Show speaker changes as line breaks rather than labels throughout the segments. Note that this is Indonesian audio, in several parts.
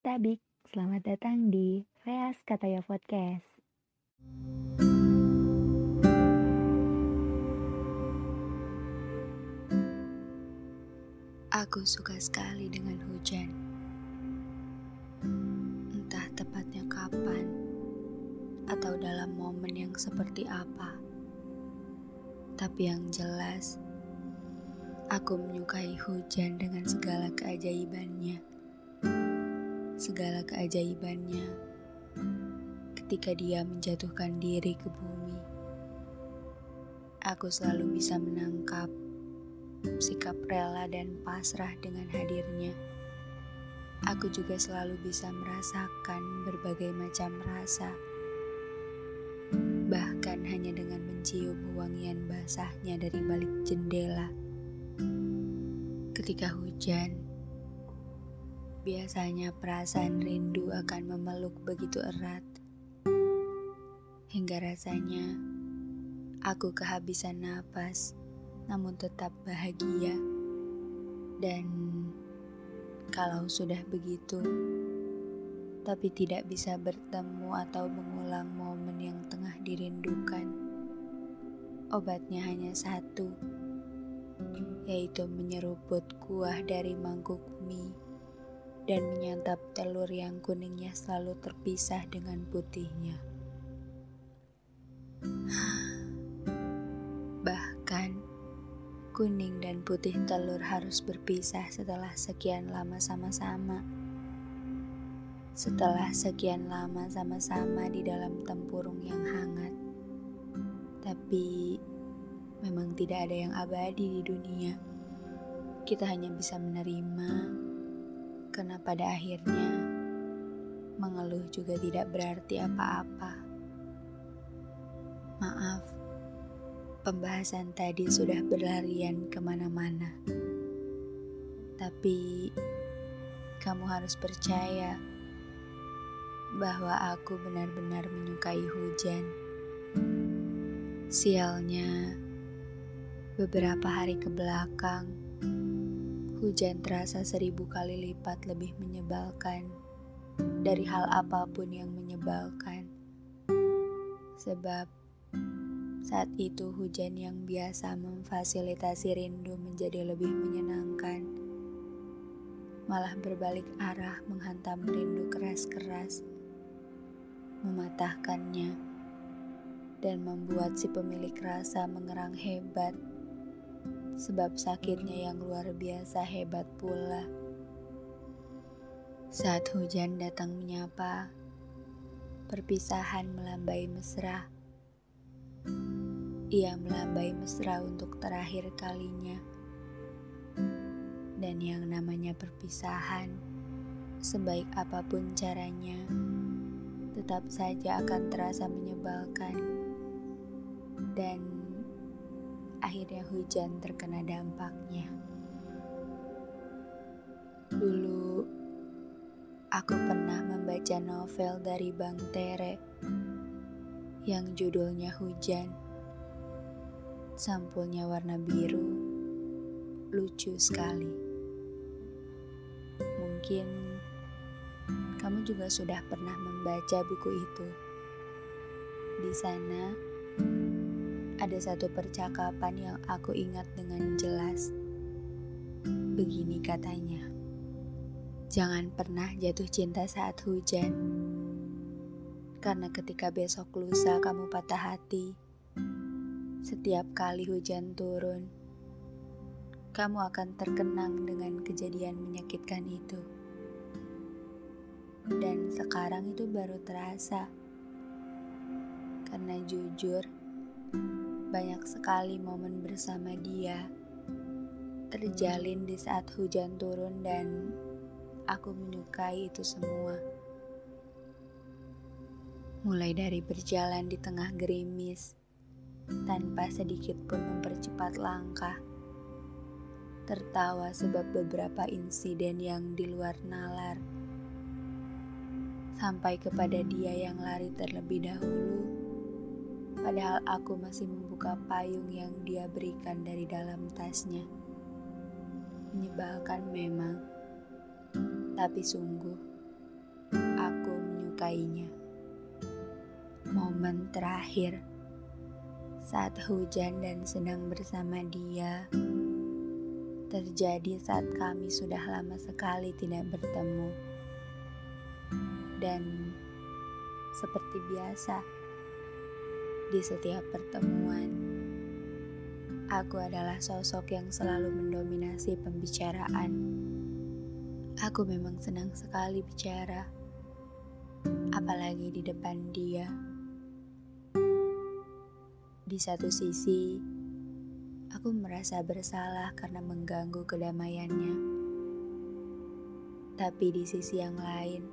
Tabik, selamat datang di Veas Kataya Podcast.
Aku suka sekali dengan hujan. Entah tepatnya kapan atau dalam momen yang seperti apa. Tapi yang jelas, aku menyukai hujan dengan segala keajaibannya segala keajaibannya ketika dia menjatuhkan diri ke bumi. Aku selalu bisa menangkap sikap rela dan pasrah dengan hadirnya. Aku juga selalu bisa merasakan berbagai macam rasa. Bahkan hanya dengan mencium wangian basahnya dari balik jendela. Ketika hujan, Biasanya perasaan rindu akan memeluk begitu erat, hingga rasanya aku kehabisan napas, namun tetap bahagia. Dan kalau sudah begitu, tapi tidak bisa bertemu atau mengulang momen yang tengah dirindukan, obatnya hanya satu, yaitu menyeruput kuah dari mangkuk mie dan menyantap telur yang kuningnya selalu terpisah dengan putihnya. Bahkan, kuning dan putih telur harus berpisah setelah sekian lama sama-sama. Setelah sekian lama sama-sama di dalam tempurung yang hangat. Tapi, memang tidak ada yang abadi di dunia. Kita hanya bisa menerima karena pada akhirnya mengeluh juga tidak berarti apa-apa. Maaf, pembahasan tadi sudah berlarian ke mana-mana. Tapi kamu harus percaya bahwa aku benar-benar menyukai hujan. Sialnya, beberapa hari ke belakang, hujan terasa seribu kali lipat lebih menyebalkan dari hal apa pun yang menyebalkan. Sebab saat itu hujan yang biasa memfasilitasi rindu menjadi lebih menyenangkan, malah berbalik arah menghantam rindu keras-keras, mematahkannya, dan membuat si pemilik rasa mengerang hebat sebab sakitnya yang luar biasa hebat pula. Saat hujan datang menyapa, perpisahan melambai mesra. Ia melambai mesra untuk terakhir kalinya. Dan yang namanya perpisahan, sebaik apa pun caranya, tetap saja akan terasa menyebalkan. Dan akhirnya hujan terkena dampaknya. Dulu, aku pernah membaca novel dari Bang Tere yang judulnya Hujan. Sampulnya warna biru, lucu sekali. Mungkin kamu juga sudah pernah membaca buku itu. Di sana, ada satu percakapan yang aku ingat dengan jelas. Begini katanya, "Jangan pernah jatuh cinta saat hujan, karena ketika besok lusa kamu patah hati, setiap kali hujan turun, kamu akan terkenang dengan kejadian menyakitkan itu." Dan sekarang itu baru terasa, karena jujur banyak sekali momen bersama dia terjalin di saat hujan turun dan aku menyukai itu semua. Mulai dari berjalan di tengah gerimis tanpa sedikit pun mempercepat langkah. Tertawa sebab beberapa insiden yang di luar nalar. Sampai kepada dia yang lari terlebih dahulu Padahal aku masih membuka payung yang dia berikan dari dalam tasnya. Menyebalkan memang, tapi sungguh menyumpainya. Momen terakhir saat hujan dan senang bersama dia terjadi saat kami sudah lama sekali tidak bertemu. Dan seperti biasa, di setiap pertemuan, aku adalah sosok yang selalu mendominasi pembicaraan. Aku memang senang sekali bicara, apalagi di depan dia. Di satu sisi, aku merasa bersalah karena mengganggu kedamaiannya. Tapi di sisi yang lain,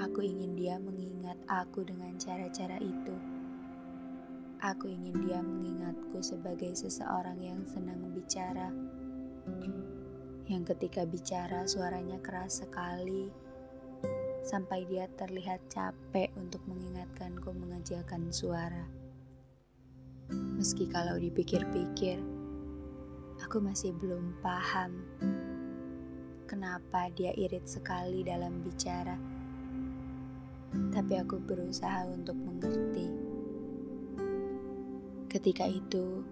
aku ingin dia mengingat aku dengan cara-cara itu. Aku ingin dia mengingatku sebagai seseorang yang senang bicara yang ketika bicara suaranya keras sekali sampai dia terlihat capek untuk mengingatkanku mengejakan suara. Meski kalau dipikir-pikir, aku masih belum paham kenapa dia irit sekali dalam bicara. Tapi aku berusaha untuk mengerti. Ketika itu,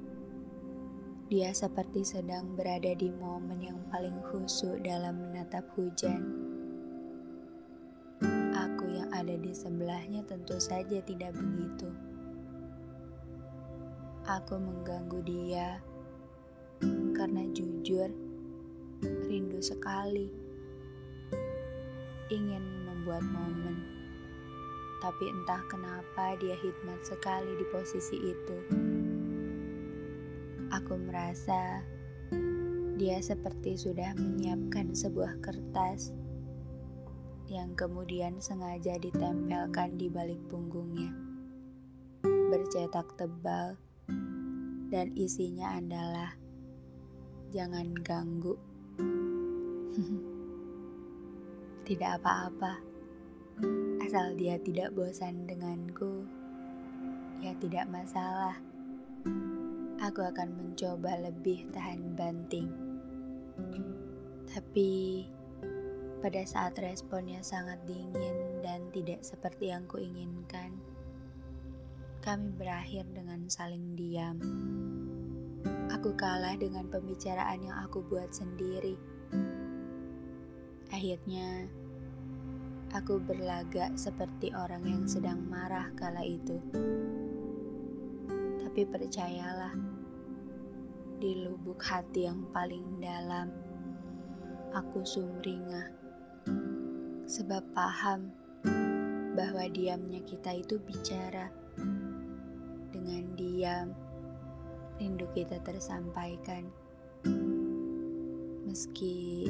dia seperti sedang berada di momen yang paling khusyuk dalam menatap hujan. Aku yang ada di sebelahnya tentu saja tidak begitu. Aku mengganggu dia karena jujur rindu sekali ingin membuat momen. Tapi entah kenapa dia hikmat sekali di posisi itu. Aku merasa dia seperti sudah menyiapkan sebuah kertas yang kemudian sengaja ditempelkan di balik punggungnya. Bercetak tebal dan isinya adalah jangan ganggu. tidak apa-apa. Asal dia tidak bosan denganku, ya tidak masalah aku akan mencoba lebih tahan banting. Tapi pada saat responnya sangat dingin dan tidak seperti yang kuinginkan, kami berakhir dengan saling diam. Aku kalah dengan pembicaraan yang aku buat sendiri. Akhirnya, aku berlagak seperti orang yang sedang marah kala itu. Tapi percayalah, di lubuk hati yang paling dalam, aku sumringah. Sebab paham bahwa diamnya kita itu bicara. Dengan diam, rindu kita tersampaikan. Meski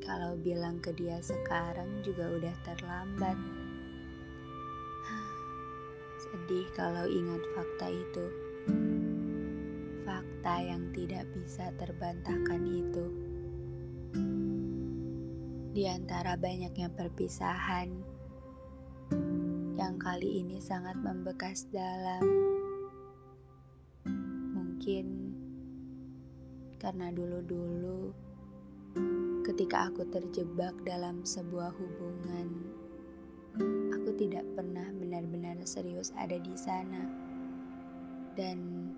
kalau bilang ke dia sekarang juga udah terlambat. Sedih kalau ingat fakta itu. Fakta yang tidak bisa terbantahkan itu. Di antara banyaknya perpisahan yang kali ini sangat membekas dalam. Mungkin karena dulu-dulu ketika aku terjebak dalam sebuah hubungan aku tidak pernah benar-benar serius ada di sana. Dan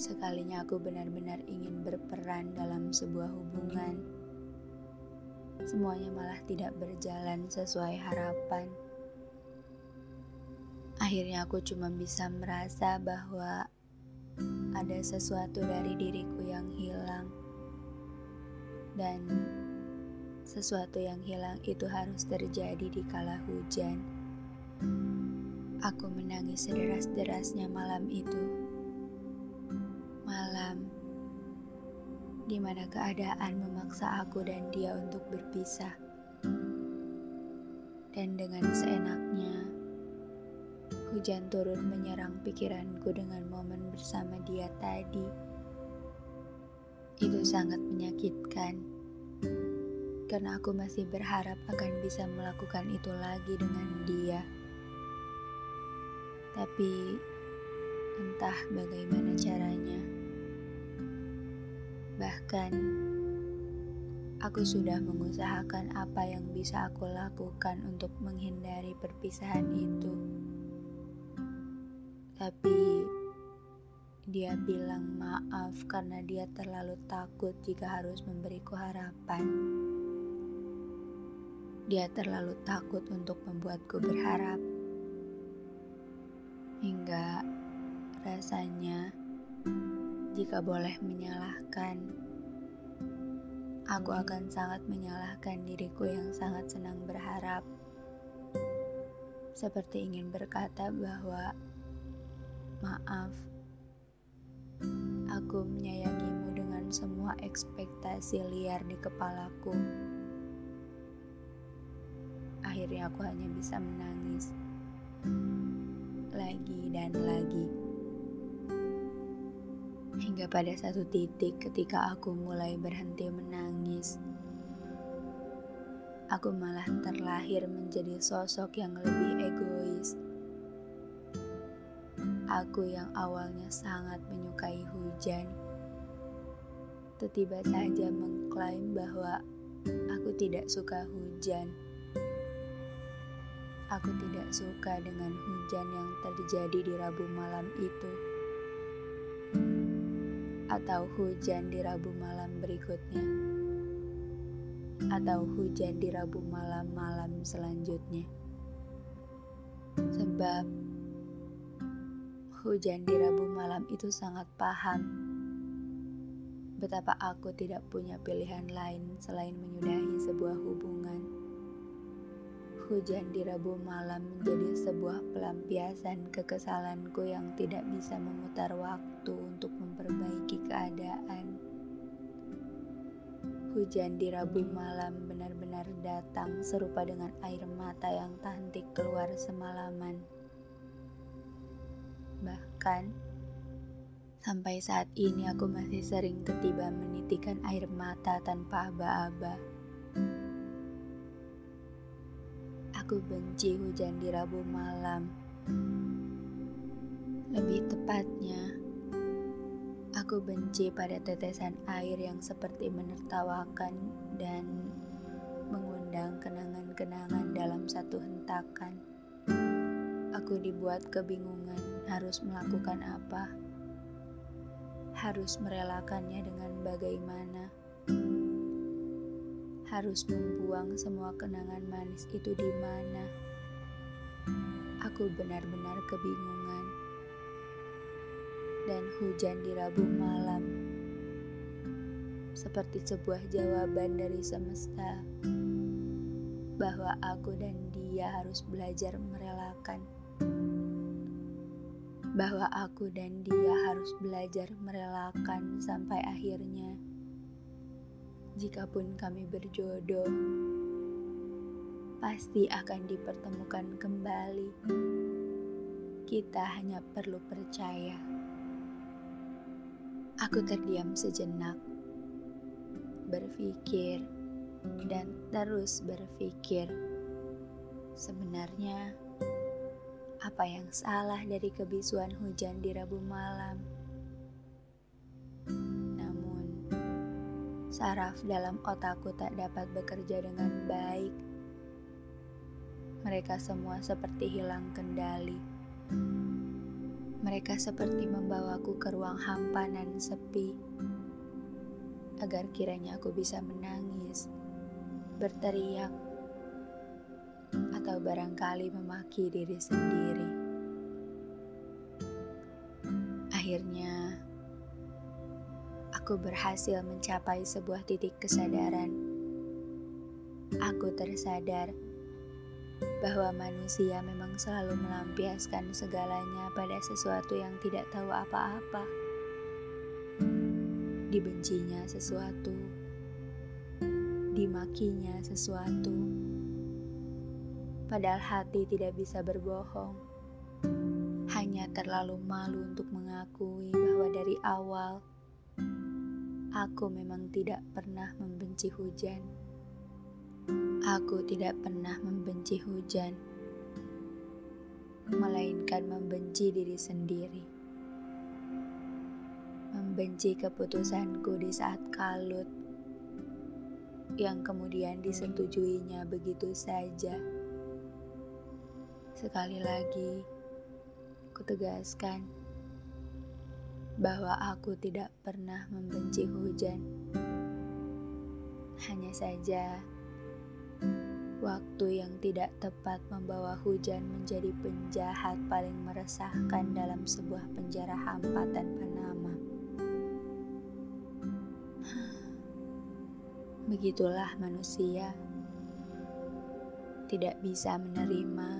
sekalinya aku benar-benar ingin berperan dalam sebuah hubungan, semuanya malah tidak berjalan sesuai harapan. Akhirnya aku cuma bisa merasa bahwa ada sesuatu dari diriku yang hilang. Dan sesuatu yang hilang itu harus terjadi di kala hujan. Aku menangis sederas-derasnya malam itu. Malam di mana keadaan memaksa aku dan dia untuk berpisah. Dan dengan seenaknya, hujan turun menyerang pikiranku dengan momen bersama dia tadi. Itu sangat menyakitkan karena aku masih berharap akan bisa melakukan itu lagi dengan dia. Tapi entah bagaimana caranya. Bahkan Aku sudah mengusahakan apa yang bisa aku lakukan untuk menghindari perpisahan itu. Tapi dia bilang maaf karena dia terlalu takut jika harus memberiku harapan. Dia terlalu takut untuk membuatku berharap. Hingga rasanya jika boleh menyalahkan, aku akan sangat menyalahkan diriku yang sangat senang berharap. Seperti ingin berkata bahwa maaf, aku menyayangimu dengan semua ekspektasi liar di kepalaku. Akhirnya aku hanya bisa menangis lagi dan lagi. Hingga pada satu titik ketika aku mulai berhenti menangis, aku malah terlahir menjadi sosok yang lebih egois Aku yang awalnya sangat menyukai hujan, tiba saja mengklaim bahwa aku tidak suka hujan. Aku tidak suka dengan hujan yang terjadi di Rabu malam itu, atau hujan di Rabu malam berikutnya, atau hujan di Rabu malam-malam selanjutnya, sebab Hujan di Rabu malam itu sangat paham betapa aku tidak punya pilihan lain selain menyudahi sebuah hubungan. Hujan di Rabu malam menjadi sebuah pelampiasan kekesalanku yang tidak bisa memutar waktu untuk memperbaiki keadaan. Hujan di Rabu malam benar-benar datang serupa dengan air mata yang tak henti keluar semalaman. Bahkan sampai saat ini aku masih sering ketiba menitikan air mata tanpa aba-aba. Aku benci hujan di Rabu malam. Lebih tepatnya, aku benci pada tetesan air yang seperti menertawakan dan mengundang kenangan-kenangan dalam satu hentakan. Aku dibuat kebingungan harus melakukan apa, harus merelakannya dengan bagaimana, harus membuang semua kenangan manis itu di mana. Aku benar-benar kebingungan, dan hujan di Rabu malam. Seperti sebuah jawaban dari semesta. Bahwa aku dan dia harus belajar merelakan bahwa aku dan dia harus belajar merelakan sampai akhirnya. Jikapun kami berjodoh, pasti akan dipertemukan kembali. Kita hanya perlu percaya. Aku terdiam sejenak, berpikir, dan terus berpikir. Sebenarnya, apa yang salah dari kebisuan hujan di Rabu malam? Namun, saraf dalam otakku tak dapat bekerja dengan baik. Mereka semua seperti hilang kendali. Mereka seperti membawaku ke ruang hampa dan sepi, agar kiranya aku bisa menangis, berteriak, atau barangkali memaki diri sendiri. Akhirnya, aku berhasil mencapai sebuah titik kesadaran. Aku tersadar bahwa manusia memang selalu melampiaskan segalanya pada sesuatu yang tidak tahu apa-apa. Dibencinya sesuatu, dimakinya sesuatu padahal hati tidak bisa berbohong. Hanya terlalu malu untuk mengakui bahwa dari awal aku memang tidak pernah membenci hujan. Aku tidak pernah membenci hujan, melainkan membenci diri sendiri. Membenci keputusanku di saat kalut yang kemudian disetujuinya begitu saja. Sekali lagi, kutegaskan bahwa aku tidak pernah membenci hujan. Hanya saja, waktu yang tidak tepat membawa hujan menjadi penjahat paling meresahkan dalam sebuah penjara hampa tanpa nama. Begitulah manusia, tidak bisa menerima,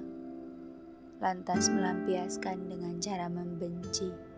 lantas melampiaskan dengan cara membenci.